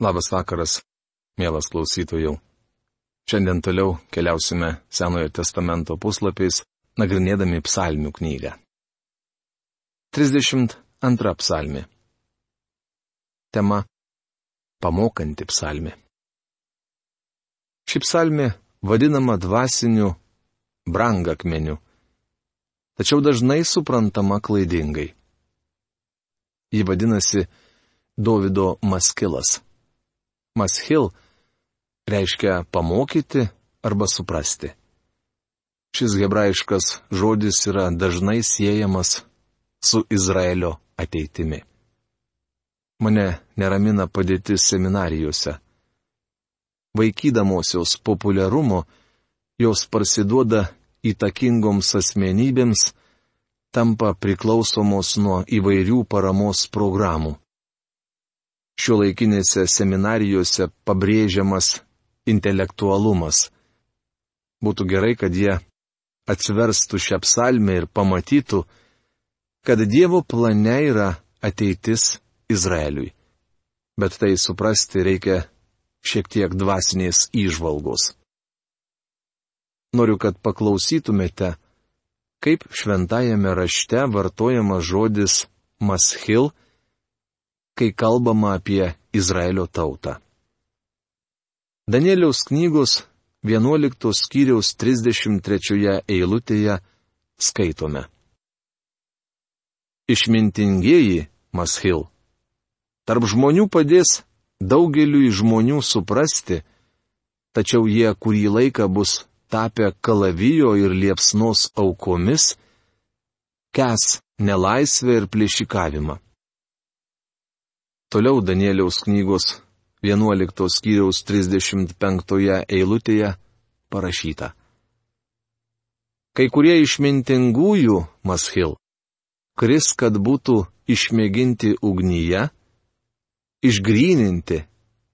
Labas vakaras, mielas klausytojų. Šiandien toliau keliausime Senojo testamento puslapiais, nagrinėdami psalmių knygą. 32 psalmi. Tema - pamokanti psalmi. Ši psalmi vadinama dvasiniu brangakmeniu, tačiau dažnai suprantama klaidingai. Ji vadinasi Davido maskilas. Maschil reiškia pamokyti arba suprasti. Šis hebrajiškas žodis yra dažnai siejamas su Izraelio ateitimi. Mane neramina padėtis seminarijose. Vaikydamosios populiarumo, jos parsiduoda įtakingoms asmenybėms, tampa priklausomos nuo įvairių paramos programų šio laikinėse seminarijose pabrėžiamas intelektualumas. Būtų gerai, kad jie atsiverstų šią psalmę ir pamatytų, kad Dievo plane yra ateitis Izraeliui. Bet tai suprasti reikia šiek tiek dvasinės įžvalgos. Noriu, kad paklausytumėte, kaip šventajame rašte vartojamas žodis maschil kai kalbama apie Izraelio tautą. Danieliaus knygos 11 skyriaus 33 eilutėje skaitome. Išmintingieji, Maschil, tarp žmonių padės daugeliui žmonių suprasti, tačiau jie kurį laiką bus tapę kalavijo ir liepsnos aukomis, kes nelaisvę ir plėšikavimą. Toliau Danieliaus knygos 11 skyriaus 35 eilutėje parašyta. Kai kurie išmintingųjų, Maschil, kris, kad būtų išmėginti ugnyje, išgryninti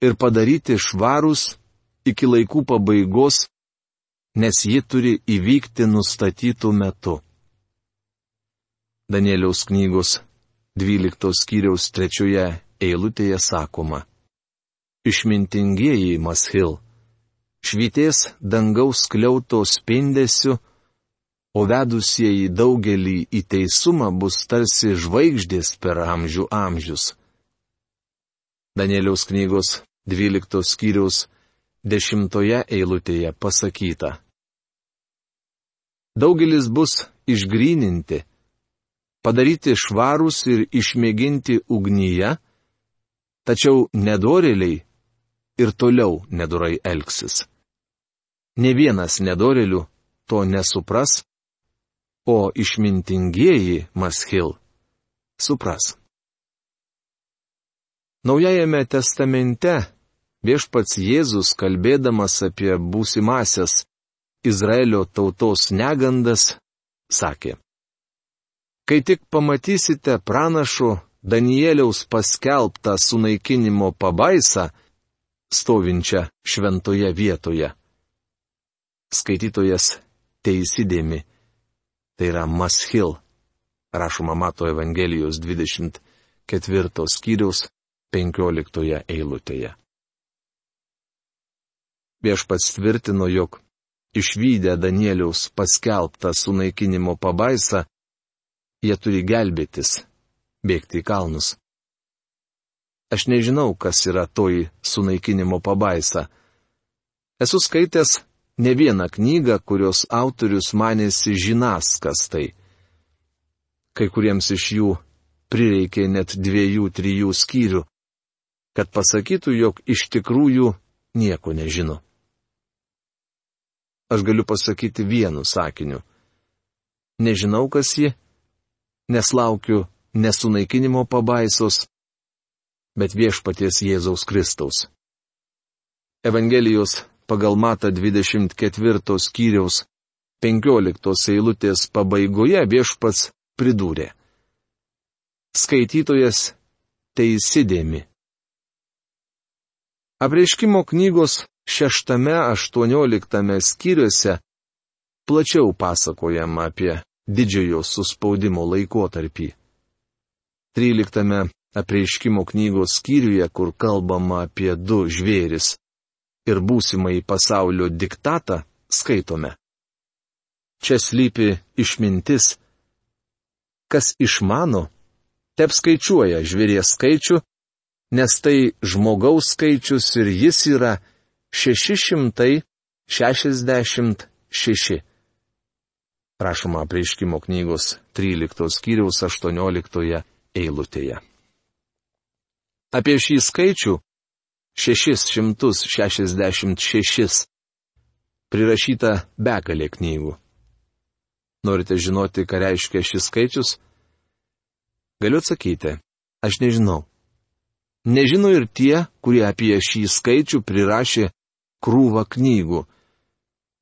ir padaryti švarus iki laikų pabaigos, nes ji turi įvykti nustatytų metu. Danieliaus knygos 12 skyriaus 3 eilutėje sakoma. Išmintingieji Maschil, švitės dangaus kliauto spindesiu, o vedusieji daugelį į teisumą bus tarsi žvaigždės per amžių amžius. Danieliaus knygos 12 skyriaus 10 eilutėje pasakyta. Daugelis bus išgryninti, padaryti švarūs ir išmėginti ugnyje, Tačiau nedorėliai ir toliau nedorai elgsis. Ne vienas nedorėlių to nesupras, o išmintingieji Maschil supras. Naujajame testamente viešpats Jėzus kalbėdamas apie būsimasias Izraelio tautos negandas, sakė. Kai tik pamatysite pranašo Danieliaus paskelbtą sunaikinimo pabaisą, stovinčią šventoje vietoje. Skaitytojas teisidėmi. Tai yra Maschil, rašoma Mato Evangelijos 24 skyriaus 15 eilutėje. Viešpats tvirtino, jog išvykę Danieliaus paskelbtą sunaikinimo pabaisą, jie turi gelbėtis bėgti į kalnus. Aš nežinau, kas yra toji sunaikinimo pabaisa. Esu skaitęs ne vieną knygą, kurios autorius manėsi žinas, kas tai. Kai kuriems iš jų prireikė net dviejų, trijų skyrių, kad pasakytų, jog iš tikrųjų nieko nežino. Aš galiu pasakyti vienu sakiniu. Nežinau, kas ji, nes laukiu nesunaikinimo pabaisos, bet viešpaties Jėzaus Kristaus. Evangelijos pagal Mata 24 skyriaus 15 eilutės pabaigoje viešpats pridūrė. Skaitytojas teisidėmi. Apreiškimo knygos šeštame aštuonioliktame skyriuose plačiau pasakojama apie didžiojo suspaudimo laikotarpį. 13 apreiškimo knygos skyriuje, kur kalbama apie du žvėris ir būsimai pasaulio diktatą, skaitome. Čia slypi išmintis. Kas išmano, tep skaičiuoja žvėries skaičių, nes tai žmogaus skaičius ir jis yra 666. Prašoma prieškimo knygos 13 skyriaus 18 eilutėje. Apie šį skaičių 666 prirašyta begalė knygų. Norite žinoti, ką reiškia šis skaičius? Galiu atsakyti, aš nežinau. Nežino ir tie, kurie apie šį skaičių prirašė krūvą knygų.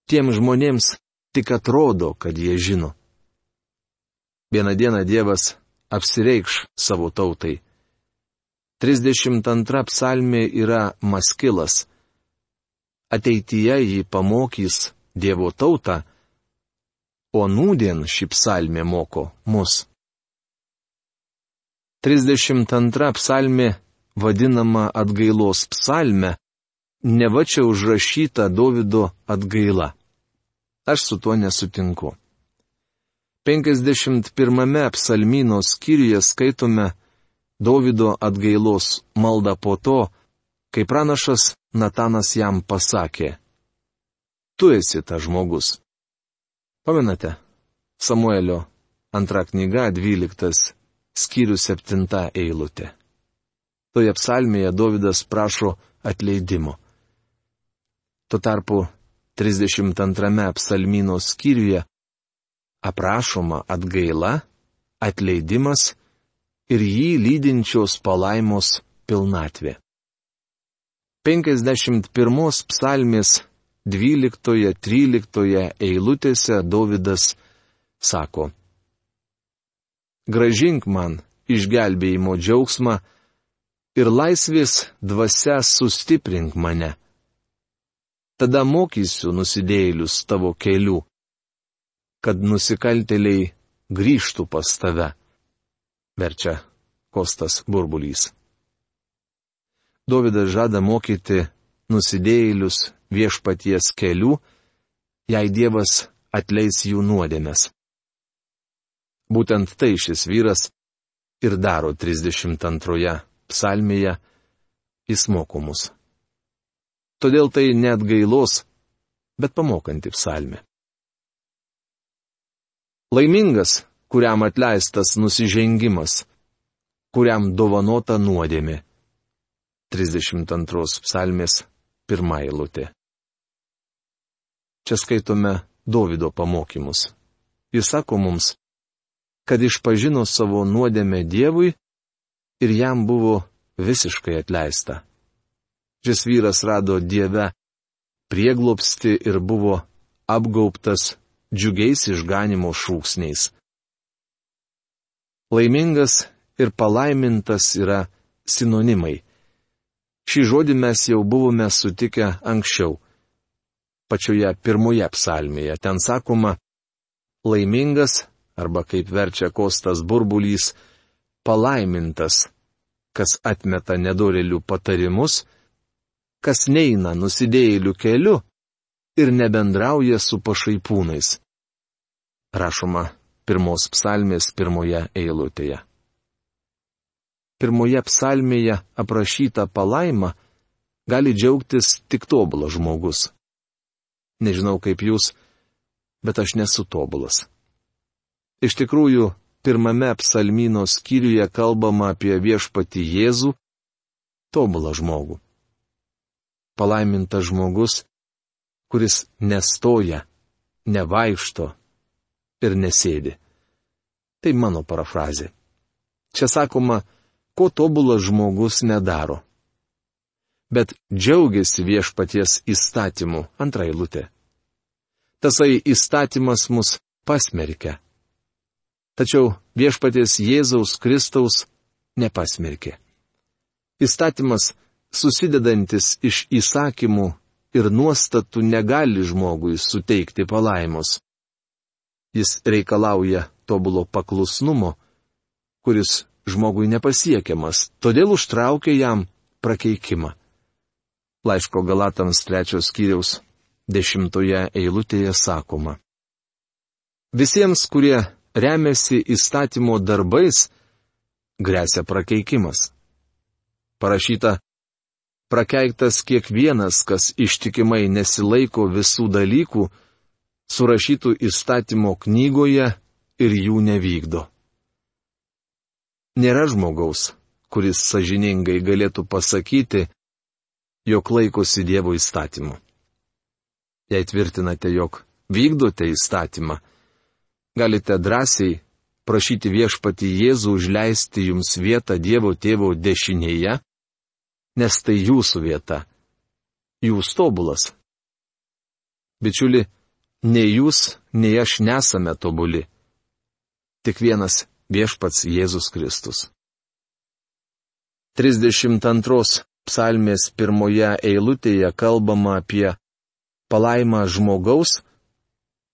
Tiem žmonėms tik atrodo, kad jie žino. Vieną dieną Dievas apsireikš savo tautai. 32 psalmė yra maskilas. Ateityje jį pamokys Dievo tautą, o nūdien ši psalmė moko mus. 32 psalmė vadinama atgailos psalme, ne va čia užrašyta Davido atgaila. Aš su tuo nesutinku. 51 psalmino skyriuje skaitome Davido atgailos maldą po to, kai pranašas Natanas jam pasakė. Tu esi tas žmogus. Pamenate? Samuelio antra knyga, 12 skyrius 7 eilutė. Toje psalmėje Davidas prašo atleidimo. Tuo tarpu 32 psalmino skyriuje aprašoma atgaila, atleidimas ir jį lydinčios palaimos pilnatvė. 51 psalmės 12-13 eilutėse Davidas sako, Gražink man išgelbėjimo džiaugsmą ir laisvės dvasia sustiprink mane tada mokysiu nusidėjėlius tavo kelių, kad nusikaltėliai grįžtų pas tave. Verčia Kostas Burbulys. Dovydas žada mokyti nusidėjėlius viešpaties kelių, jei Dievas atleis jų nuodėmės. Būtent tai šis vyras ir daro 32 psalmėje, jis moko mus. Todėl tai net gailos, bet pamokanti psalmė. Laimingas, kuriam atleistas nusižengimas, kuriam dovanota nuodėmė. 32 psalmės pirmą eilutę. Čia skaitome Davido pamokymus. Jis sako mums, kad išpažino savo nuodėmę Dievui ir jam buvo visiškai atleista. Šis vyras rado Dieve prieglopsti ir buvo apgaubtas džiugiais išganimo šūksniais. Laimingas ir palaimintas yra sinonimai. Šį žodį mes jau buvome sutikę anksčiau. Pačioje pirmoje psalmėje ten sakoma, laimingas, arba kaip verčia Kostas burbulys, palaimintas, kas atmeta nedorelių patarimus, kas neina nusidėjėlių keliu ir nebendrauja su pašaipūnais. Rašoma pirmos psalmės pirmoje eilutėje. Pirmoje psalmėje aprašyta palaima gali džiaugtis tik tobulas žmogus. Nežinau kaip jūs, bet aš nesu tobulas. Iš tikrųjų, pirmame psalmino skyriuje kalbama apie viešpati Jėzų, tobulą žmogų palaimintas žmogus, kuris nestoja, nevaikšto ir nesėdi. Tai mano parafrazė. Čia sakoma, ko tobulas žmogus nedaro. Bet džiaugiasi viešpaties įstatymu, antra eilutė. Tasai įstatymas mus pasmerkia. Tačiau viešpaties Jėzaus Kristaus nepasmerkė. Įstatymas susidedantis iš įsakymų ir nuostatų negali žmogui suteikti palaimos. Jis reikalauja tobulo paklusnumo, kuris žmogui nepasiekiamas, todėl užtraukė jam prakeikimą. Laiško Galatams trečios skyriaus dešimtoje eilutėje sakoma. Visiems, kurie remiasi įstatymo darbais, grėsia prakeikimas. Parašyta, prakeiktas kiekvienas, kas ištikimai nesilaiko visų dalykų, surašytų įstatymo knygoje ir jų nevykdo. Nėra žmogaus, kuris sažiningai galėtų pasakyti, jog laikosi Dievo įstatymu. Jei tvirtinate, jog vykdote įstatymą, galite drąsiai prašyti viešpati Jėzų užleisti jums vietą Dievo tėvo dešinėje, nes tai jūsų vieta. Jūs tobulas. Bičiuli, nei jūs, nei aš nesame tobuli. Tik vienas viešpats Jėzus Kristus. 32 psalmės pirmoje eilutėje kalbama apie palaimą žmogaus,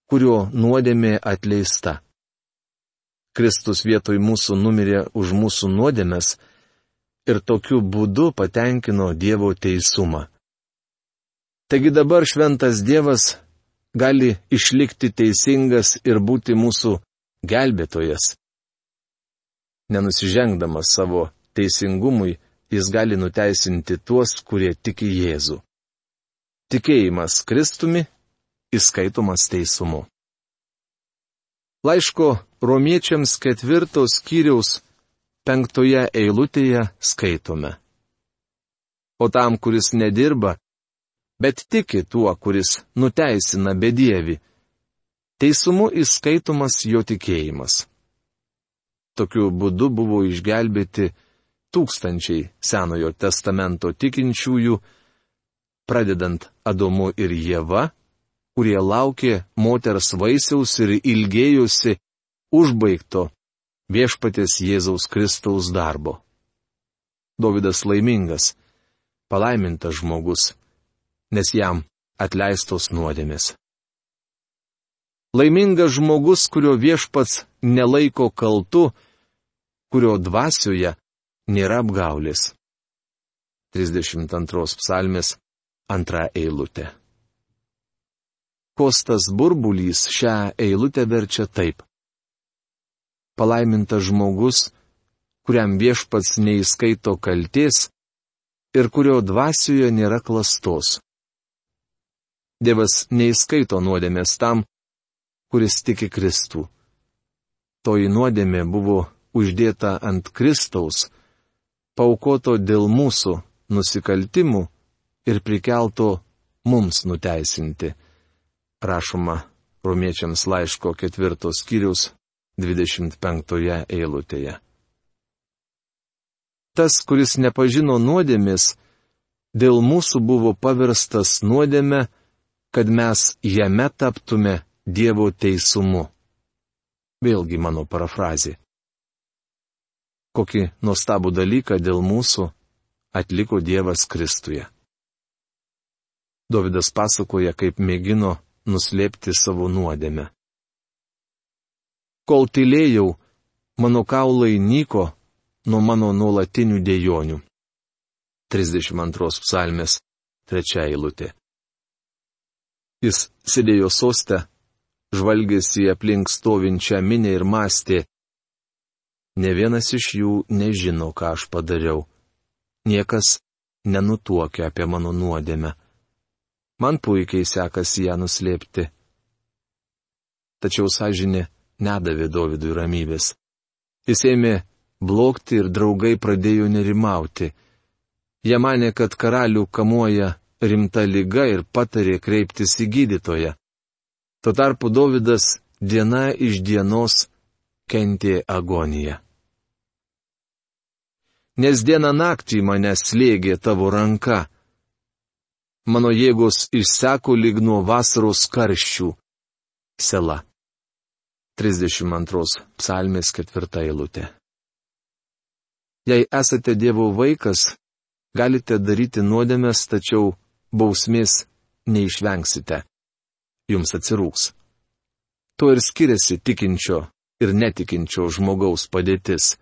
kurio nuodėmė atleista. Kristus vietoj mūsų numirė už mūsų nuodėmės ir tokiu būdu patenkino Dievo teisumą. Taigi dabar šventas Dievas gali išlikti teisingas ir būti mūsų gelbėtojas. Nenusižengdamas savo teisingumui, jis gali nuteisinti tuos, kurie tiki Jėzų. Tikėjimas Kristumi įskaitomas teisumu. Laiško romiečiams ketvirtos skyriaus penktoje eilutėje skaitome. O tam, kuris nedirba, bet tiki tuo, kuris nuteisina bedievi, teisumu įskaitomas jo tikėjimas. Tokiu būdu buvo išgelbėti tūkstančiai Senojo testamento tikinčiųjų, pradedant Adomu ir Jėva, kurie laukė moters vaisiaus ir ilgėjusi užbaigto viešpatės Jėzaus Kristaus darbo. Davidas laimingas, palaimintas žmogus, nes jam atleistos nuodėmės. Laimingas žmogus, kurio viešpats nelaiko kaltu, kurio dvasioje nėra apgaulės. 32 psalmės antra eilutė. Kostas burbulys šią eilutę verčia taip. Palaimintas žmogus, kuriam viešpats neįskaito kalties ir kurio dvasioje nėra klastos. Dievas neįskaito nuodėmės tam, kuris tiki Kristų. Toji nuodėmė buvo uždėta ant Kristaus, paukoto dėl mūsų nusikaltimų ir prikelto mums nuteisinti. Rašoma romiečiams laiško ketvirtos skyrius 25 eilutėje. Tas, kuris nepažino nuodėmis, dėl mūsų buvo paverstas nuodėme, kad mes jame taptume Dievo teisumu. Vėlgi mano parafrazė kokį nuostabų dalyką dėl mūsų atliko Dievas Kristuje. Davidas pasakoja, kaip mėgino nuslėpti savo nuodėmę. Kol tylėjau, mano kaulai nyko nuo mano nuolatinių dėjonių. 32 psalmės, trečia eilutė. Jis sėdėjo soste, žvalgėsi aplink stovinčią minę ir mąstė, Ne vienas iš jų nežino, ką aš padariau. Niekas nenutuokia apie mano nuodėmę. Man puikiai sekasi ją nuslėpti. Tačiau sąžinė nedavė Dovydui ramybės. Jis ėmė blokti ir draugai pradėjo nerimauti. Jie mane, kad karalių kamuoja rimta lyga ir patarė kreiptis į gydytoją. Tuo tarpu Dovydas diena iš dienos kentė agoniją. Nes dieną naktį mane slėgė tavo ranka. Mano jėgos išseko lyg nuo vasaros karščių. Sela. 32 psalmės ketvirta eilutė. Jei esate Dievo vaikas, galite daryti nuodėmės, tačiau bausmės neišvengsite. Jums atsirūks. Tuo ir skiriasi tikinčio ir netikinčio žmogaus padėtis.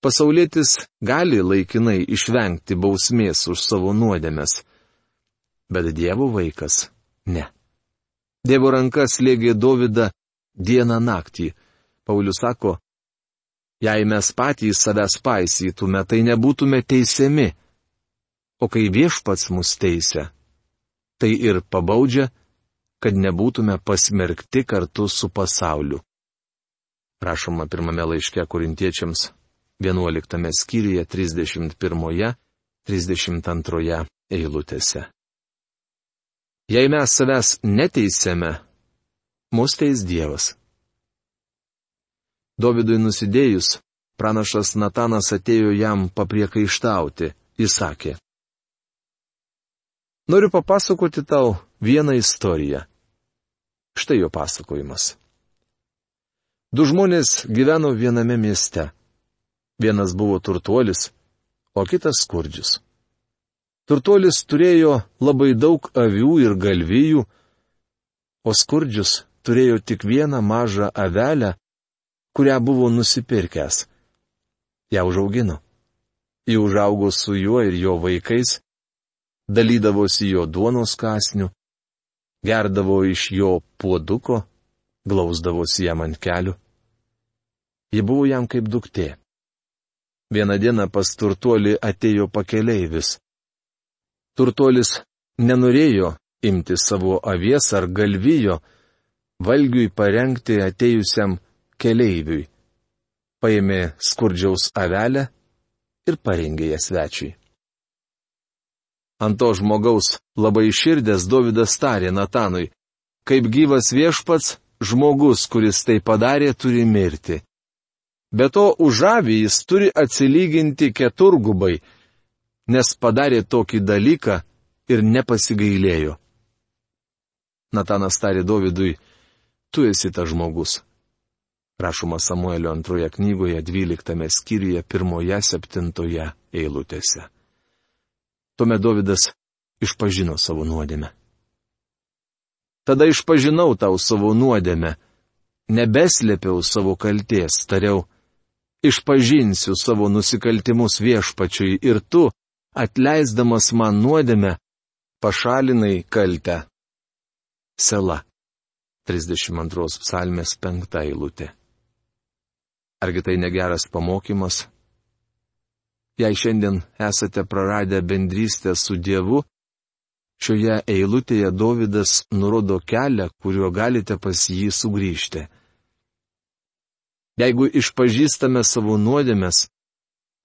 Pasaulietis gali laikinai išvengti bausmės už savo nuodėmes, bet Dievo vaikas - ne. Dievo rankas lėgė Dovydą dieną naktį. Paulius sako, jei mes patys savęs paisytume, tai nebūtume teisiami. O kai viešpats mus teisia, tai ir pabaudžia, kad nebūtume pasmerkti kartu su pasauliu. Rašoma pirmame laiške korintiečiams 11 skyriuje 31-32 eilutėse. Jei mes savęs neteisėme, mus teis Dievas. Dovydui nusidėjus, pranašas Natanas atėjo jam papriekaištauti, jis sakė. Noriu papasakoti tau vieną istoriją. Štai jo pasakojimas. Du žmonės gyveno viename mieste. Vienas buvo turtuolis, o kitas skurdžius. Turtuolis turėjo labai daug avių ir galvijų, o skurdžius turėjo tik vieną mažą avelę, kurią buvo nusipirkęs. Ja užaugino. Ji užaugo su juo ir jo vaikais, dalydavosi jo duonos kasniu, gerdavo iš jo puoduko, glausdavosi jam ant kelių. Ji buvo jam kaip duktė. Vieną dieną pas turtuolį atėjo pakeleivis. Turtuolis nenorėjo imti savo avies ar galvijo, valgiui parengti atėjusiam keleiviui. Paėmė skurdžiaus avelę ir parengė ją svečiui. Ant to žmogaus labai širdės Davidas tarė Natanui, kaip gyvas viešpats, žmogus, kuris tai padarė, turi mirti. Be to už žavį jis turi atsilyginti keturgubai, nes padarė tokį dalyką ir nepasigailėjo. Natanas tarė Dovydui, tu esi tas žmogus. Rašoma Samuelio antroje knygoje, dvyliktame skyriuje, pirmoje, septintoje eilutėse. Tuomet Dovydas išpažino savo nuodėmę. Tada išpažinau tau savo nuodėmę, nebeslėpiau savo kalties, tariau, išpažinsiu savo nusikaltimus viešpačiui ir tu, atleisdamas man nuodėmę, pašalinai kaltę. Sela. 32 psalmės 5 eilutė. Argi tai negeras pamokymas? Jei šiandien esate praradę bendrystę su Dievu, šioje eilutėje Dovydas nurodo kelią, kuriuo galite pas jį sugrįžti. Jeigu išpažįstame savo nuodėmes,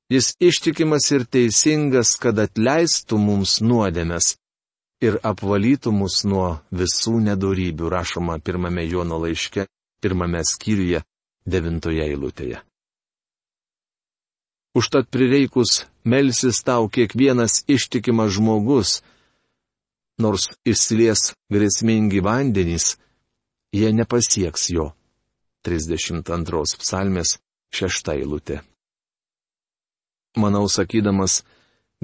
jis ištikimas ir teisingas, kad atleistų mums nuodėmes ir apvalytų mus nuo visų nedorybių, rašoma pirmame Jono laiške, pirmame skyriuje, devintoje eilutėje. Užtat prireikus melsis tau kiekvienas ištikimas žmogus, nors išsilies grėsmingi vandenys, jie nepasieks jo. 32 psalmės 6 eilutė. Manau, sakydamas,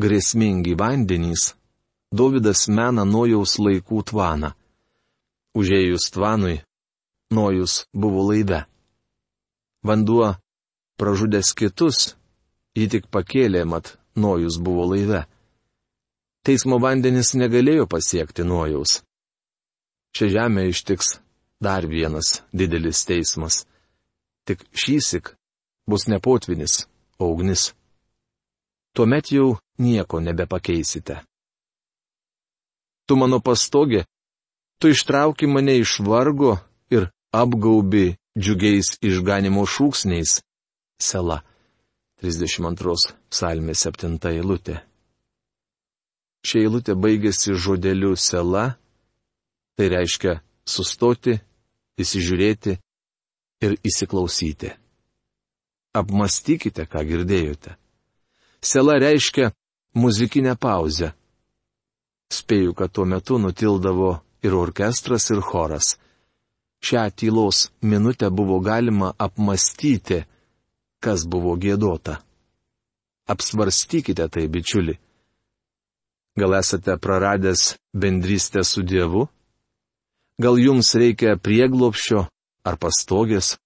grėsmingi vandenys, Davidas mena nojaus laikų tvaną. Užėjus tvanui, nojus buvo laive. Vanduo, pražudęs kitus, jį tik pakėlė, mat nojus buvo laive. Teismo vandenis negalėjo pasiekti nojaus. Čia žemė ištiks dar vienas didelis teismas. Tik šįsik bus ne potvinis, o ugnis. Tuomet jau nieko nebepakeisite. Tu mano pastogė, tu ištrauki mane iš vargo ir apgaubi džiugiais išganimo šūksniais. Sela. 32 psalmė 7 eilutė. Šia eilutė baigėsi žodeliu sela, tai reiškia sustoti įsižiūrėti ir įsiklausyti. Apmastykite, ką girdėjote. Sela reiškia muzikinę pauzę. Spėju, kad tuo metu nutildavo ir orkestras, ir choras. Šią tylos minutę buvo galima apmastyti, kas buvo gėdota. Apsvarstykite tai, bičiuli. Gal esate praradęs bendrystę su Dievu? Gal jums reikia prieglopščio ar pastogės?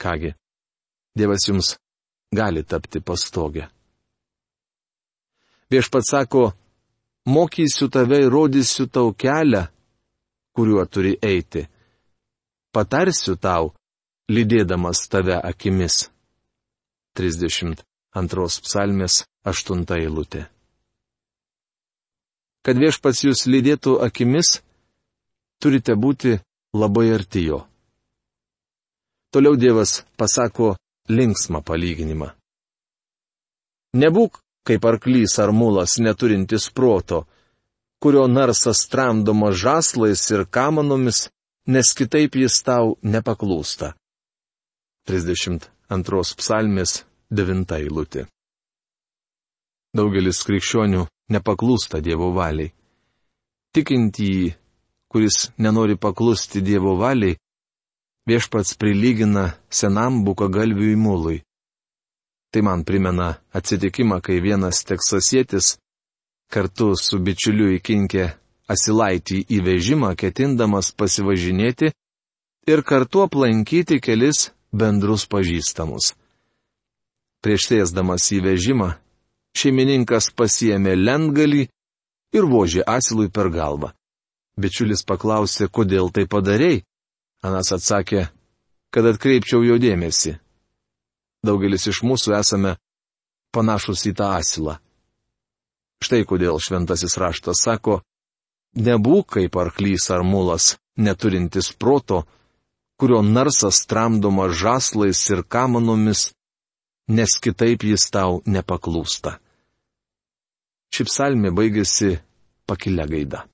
Kągi, Dievas jums gali tapti pastogę. Viešpats sako, mokysiu tave ir rodysiu tau kelią, kuriuo turi eiti. Patarsiu tau, lydėdamas tave akimis. 32 psalmės 8 eilutė. Kad viešpats jūs lydėtų akimis, turite būti labai arti jo. Toliau Dievas pasako linksmą palyginimą. Nebūk kaip arklys ar mulas neturintis proto, kurio narsas tramdoma žaslais ir kamanomis, nes kitaip jis tau nepaklūsta. 32 psalmės 9 eilutė. Daugelis krikščionių nepaklūsta Dievo valiai. Tikintįjį, kuris nenori paklusti Dievo valiai, viešpats prilygina senam bukagalviui mūlui. Tai man primena atsitikimą, kai vienas teksasietis kartu su bičiuliu įkinkė asilaitį į vežimą, ketindamas pasivažinėti ir kartu aplankyti kelis bendrus pažįstamus. Prieš sėsdamas į vežimą, šeimininkas pasiemė lentgalį ir vožė asilui per galvą. Bičiulis paklausė, kodėl tai padarėjai. Anas atsakė, kad atkreipčiau jo dėmesį. Daugelis iš mūsų esame panašus į tą asilą. Štai kodėl šventasis raštas sako, nebūk kaip arklys ar mulas, neturintis proto, kurio narsas tramdoma žaslais ir kamanomis, nes kitaip jis tau nepaklūsta. Ši psalmė baigėsi pakilę gaida.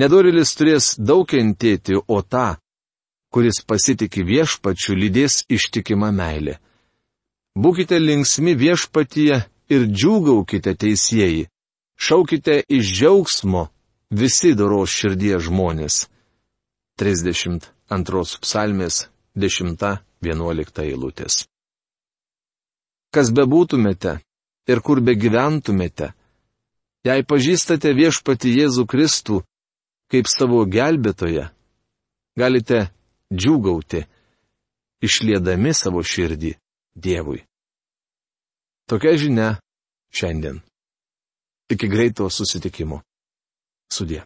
Nedorilis turės daug kentėti, o tą, kuris pasitikė viešpačiu, lydės ištikima meilė. Būkite linksmi viešpatyje ir džiūgaukite teisėjai. Šaukite iš džiaugsmo visi doros širdies žmonės. 32 psalmės 10-11 eilutės. Kas bebūtumėte ir kur begyventumėte, jei pažįstate viešpati Jėzų Kristų kaip savo gelbėtoje, galite džiūgauti, išliedami savo širdį Dievui. Tokia žinia šiandien. Iki greito susitikimo. Sudė.